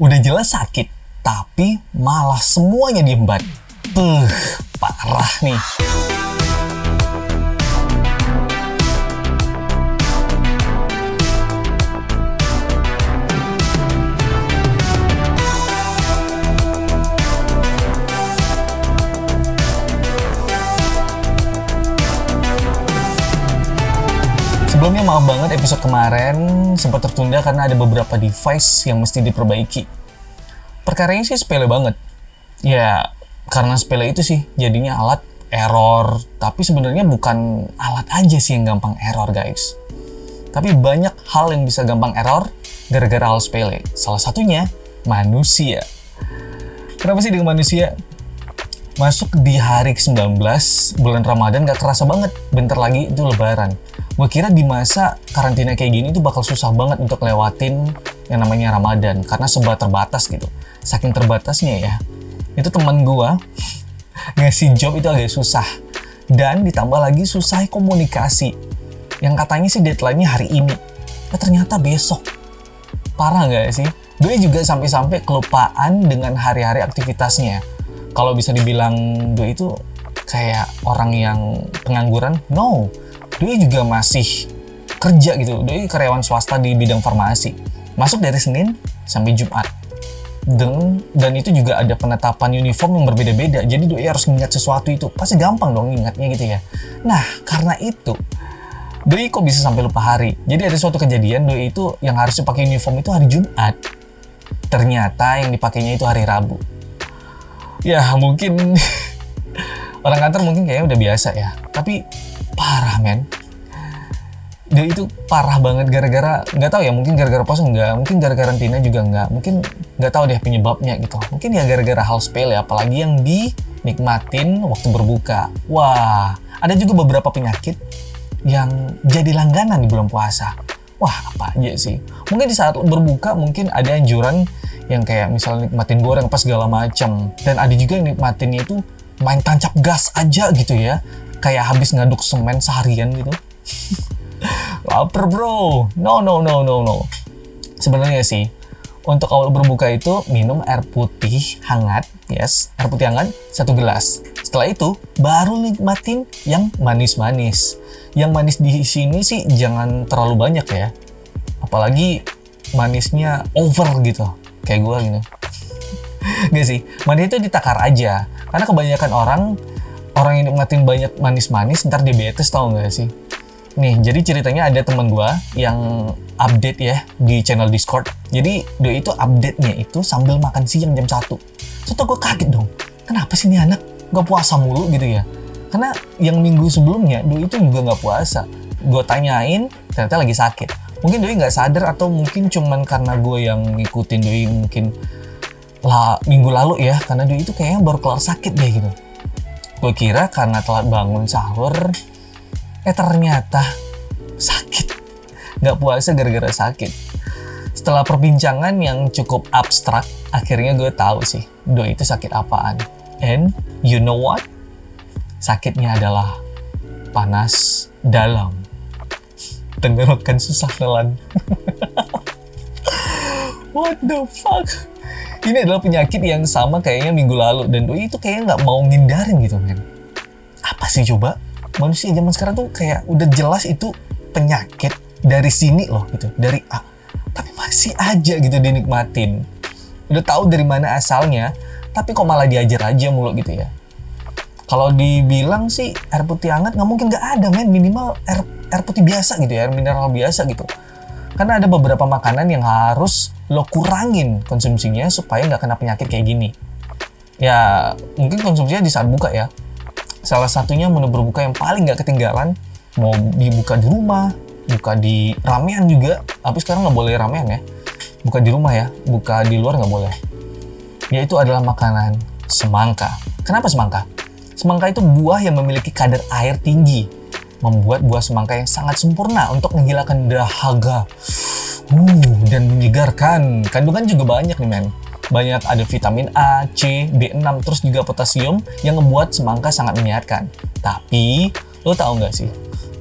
Udah jelas sakit, tapi malah semuanya diembat. Puh, parah nih. Maaf banget episode kemarin sempat tertunda karena ada beberapa device yang mesti diperbaiki. Perkaranya sih sepele banget. Ya, karena sepele itu sih jadinya alat error. Tapi sebenarnya bukan alat aja sih yang gampang error, guys. Tapi banyak hal yang bisa gampang error gara-gara hal sepele. Salah satunya manusia. Kenapa sih dengan manusia? Masuk di hari ke-19 bulan Ramadan gak kerasa banget. Bentar lagi itu lebaran. Gue kira di masa karantina kayak gini tuh bakal susah banget untuk lewatin yang namanya Ramadan. Karena sebuah terbatas gitu. Saking terbatasnya ya. Itu teman gue ngasih job itu agak susah. Dan ditambah lagi susah komunikasi. Yang katanya sih deadline-nya hari ini. Ya ternyata besok. Parah gak sih? Gue juga sampai-sampai kelupaan dengan hari-hari aktivitasnya kalau bisa dibilang Doi itu kayak orang yang pengangguran, no. Doi juga masih kerja gitu. Doi karyawan swasta di bidang farmasi. Masuk dari Senin sampai Jumat. Dan, dan itu juga ada penetapan uniform yang berbeda-beda. Jadi Doi harus mengingat sesuatu itu. Pasti gampang dong ingatnya gitu ya. Nah, karena itu Doi kok bisa sampai lupa hari. Jadi ada suatu kejadian Doi itu yang harusnya pakai uniform itu hari Jumat. Ternyata yang dipakainya itu hari Rabu ya mungkin orang kantor mungkin kayaknya udah biasa ya tapi parah men. Dia itu parah banget gara-gara nggak tahu ya mungkin gara-gara pos enggak mungkin gara-gara karantina juga enggak mungkin nggak tahu deh penyebabnya gitu. Mungkin ya gara-gara hal sepele apalagi yang dinikmatin waktu berbuka. Wah ada juga beberapa penyakit yang jadi langganan di bulan puasa. Wah apa aja sih? Mungkin di saat berbuka mungkin ada anjuran yang kayak misalnya nikmatin goreng apa segala macam. Dan ada juga yang nikmatinnya itu main tancap gas aja gitu ya kayak habis ngaduk semen seharian gitu. Lapar bro. No no no no no. Sebenarnya sih untuk awal berbuka itu minum air putih hangat yes. Air putih hangat satu gelas. Setelah itu baru nikmatin yang manis-manis. Yang manis di sini sih jangan terlalu banyak ya. Apalagi manisnya over gitu kayak gue gitu Gak sih, manis itu ditakar aja. Karena kebanyakan orang, orang yang nikmatin banyak manis-manis, ntar diabetes tau gak sih? Nih, jadi ceritanya ada teman gue yang update ya di channel Discord. Jadi dia itu update-nya itu sambil makan siang jam 1. So gue kaget dong, kenapa sih ini anak gak puasa mulu gitu ya? Karena yang minggu sebelumnya Doi itu juga gak puasa. Gue tanyain, ternyata lagi sakit. Mungkin Doi gak sadar atau mungkin cuman karena gue yang ngikutin Doi mungkin lah minggu lalu ya karena dia itu kayaknya baru kelar sakit deh gitu gue kira karena telat bangun sahur eh ternyata sakit. Nggak puasa gara-gara sakit. Setelah perbincangan yang cukup abstrak akhirnya gue tahu sih do itu sakit apaan. And you know what? Sakitnya adalah panas dalam. Tenggorokan susah nelan what the fuck ini adalah penyakit yang sama kayaknya minggu lalu. Dan doi itu kayaknya nggak mau ngindarin gitu men. Apa sih coba? Manusia zaman sekarang tuh kayak udah jelas itu penyakit dari sini loh gitu. Dari A. Tapi masih aja gitu dinikmatin. Udah tahu dari mana asalnya tapi kok malah diajar aja mulu gitu ya. Kalau dibilang sih air putih hangat nggak mungkin nggak ada men. Minimal air air putih biasa gitu ya air mineral biasa gitu. Karena ada beberapa makanan yang harus lo kurangin konsumsinya supaya nggak kena penyakit kayak gini. Ya mungkin konsumsinya di saat buka ya. Salah satunya menu berbuka yang paling nggak ketinggalan mau dibuka di rumah, buka di ramean juga. Tapi sekarang nggak boleh ramean ya. Buka di rumah ya, buka di luar nggak boleh. Yaitu adalah makanan semangka. Kenapa semangka? Semangka itu buah yang memiliki kadar air tinggi membuat buah semangka yang sangat sempurna untuk menghilangkan dahaga uh, dan menyegarkan. Kandungan juga banyak nih men. Banyak ada vitamin A, C, B6, terus juga potasium yang membuat semangka sangat menyehatkan. Tapi, lo tau nggak sih,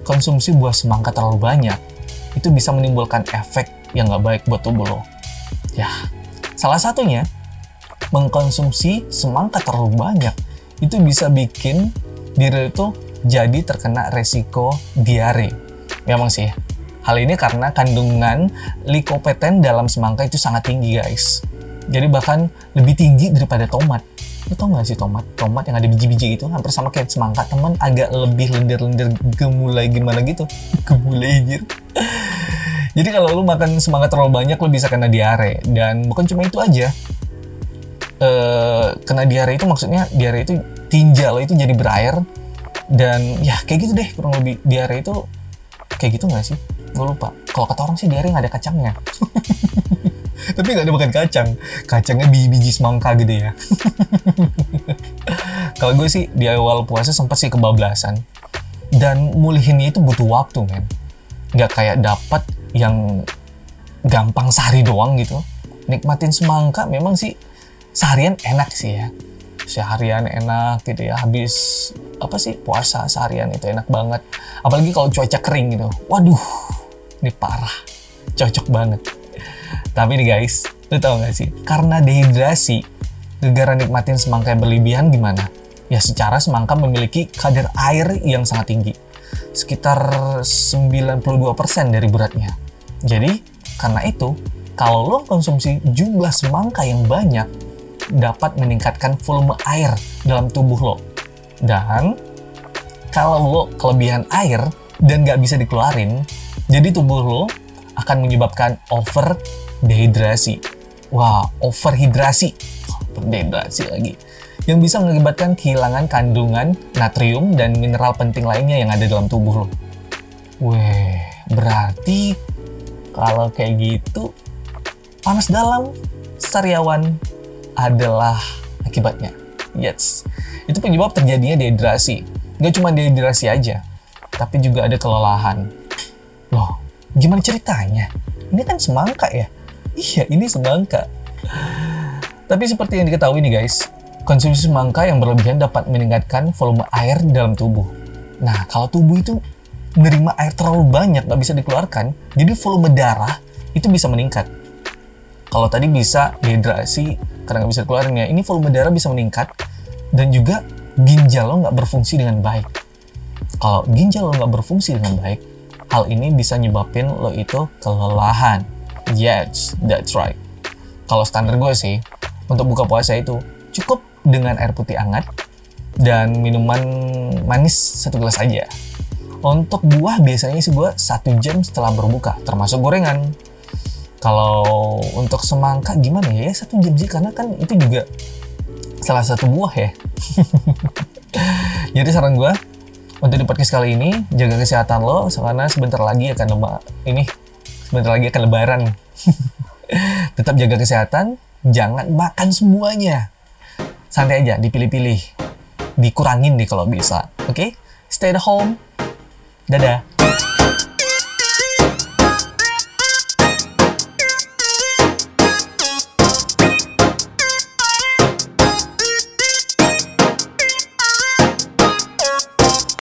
konsumsi buah semangka terlalu banyak, itu bisa menimbulkan efek yang nggak baik buat tubuh lo. Ya, Salah satunya, mengkonsumsi semangka terlalu banyak itu bisa bikin diri itu jadi terkena resiko diare. Memang sih, hal ini karena kandungan likopeten dalam semangka itu sangat tinggi guys. Jadi bahkan lebih tinggi daripada tomat. Lo tau gak sih tomat? Tomat yang ada biji-biji itu hampir sama kayak semangka, teman agak lebih lendir-lendir gemulai gimana gitu. gemulai anjir. Jadi kalau lu makan semangka terlalu banyak, lu bisa kena diare. Dan bukan cuma itu aja, Uh, kena diare itu maksudnya diare itu tinja lo itu jadi berair dan ya kayak gitu deh kurang lebih diare itu kayak gitu nggak sih gue lupa. Kalau kata orang sih diare nggak ada kacangnya. Tapi nggak ada makan kacang. Kacangnya biji-biji semangka gitu ya. Kalau gue sih di awal puasa sempat sih kebablasan. Dan mulihinnya itu butuh waktu men. Nggak kayak dapat yang gampang sehari doang gitu. Nikmatin semangka memang sih seharian enak sih ya. Seharian enak gitu ya. Habis apa sih puasa seharian itu enak banget. Apalagi kalau cuaca kering gitu. Waduh ini parah. Cocok banget. Tapi nih guys lu tau gak sih? Karena dehidrasi negara nikmatin semangka yang berlebihan gimana? Ya secara semangka memiliki kadar air yang sangat tinggi. Sekitar 92% dari beratnya. Jadi karena itu kalau lo konsumsi jumlah semangka yang banyak dapat meningkatkan volume air dalam tubuh lo. Dan kalau lo kelebihan air dan nggak bisa dikeluarin, jadi tubuh lo akan menyebabkan over dehidrasi. Wah, overhidrasi. Dehidrasi lagi. Yang bisa mengakibatkan kehilangan kandungan natrium dan mineral penting lainnya yang ada dalam tubuh lo. Weh, berarti kalau kayak gitu panas dalam sariawan adalah akibatnya. Yes, itu penyebab terjadinya dehidrasi. Gak cuma dehidrasi aja, tapi juga ada kelelahan. Gimana ceritanya? Ini kan semangka ya? Iya, ini semangka. Tapi seperti yang diketahui nih guys, konsumsi semangka yang berlebihan dapat meningkatkan volume air di dalam tubuh. Nah, kalau tubuh itu menerima air terlalu banyak, gak bisa dikeluarkan, jadi volume darah itu bisa meningkat. Kalau tadi bisa dehidrasi karena nggak bisa keluarin ya, ini volume darah bisa meningkat dan juga ginjal lo nggak berfungsi dengan baik. Kalau ginjal lo nggak berfungsi dengan baik, hal ini bisa nyebabin lo itu kelelahan. Yes, that's right. Kalau standar gue sih, untuk buka puasa itu cukup dengan air putih hangat dan minuman manis satu gelas aja. Untuk buah biasanya sih gue satu jam setelah berbuka, termasuk gorengan kalau untuk semangka gimana ya? Ya satu jam sih karena kan itu juga salah satu buah ya. Jadi saran gue untuk di podcast kali ini jaga kesehatan lo karena sebentar lagi akan leba ini sebentar lagi akan lebaran. Tetap jaga kesehatan, jangan makan semuanya. Santai aja, dipilih-pilih. Dikurangin nih kalau bisa. Oke? Okay? Stay at home. Dadah.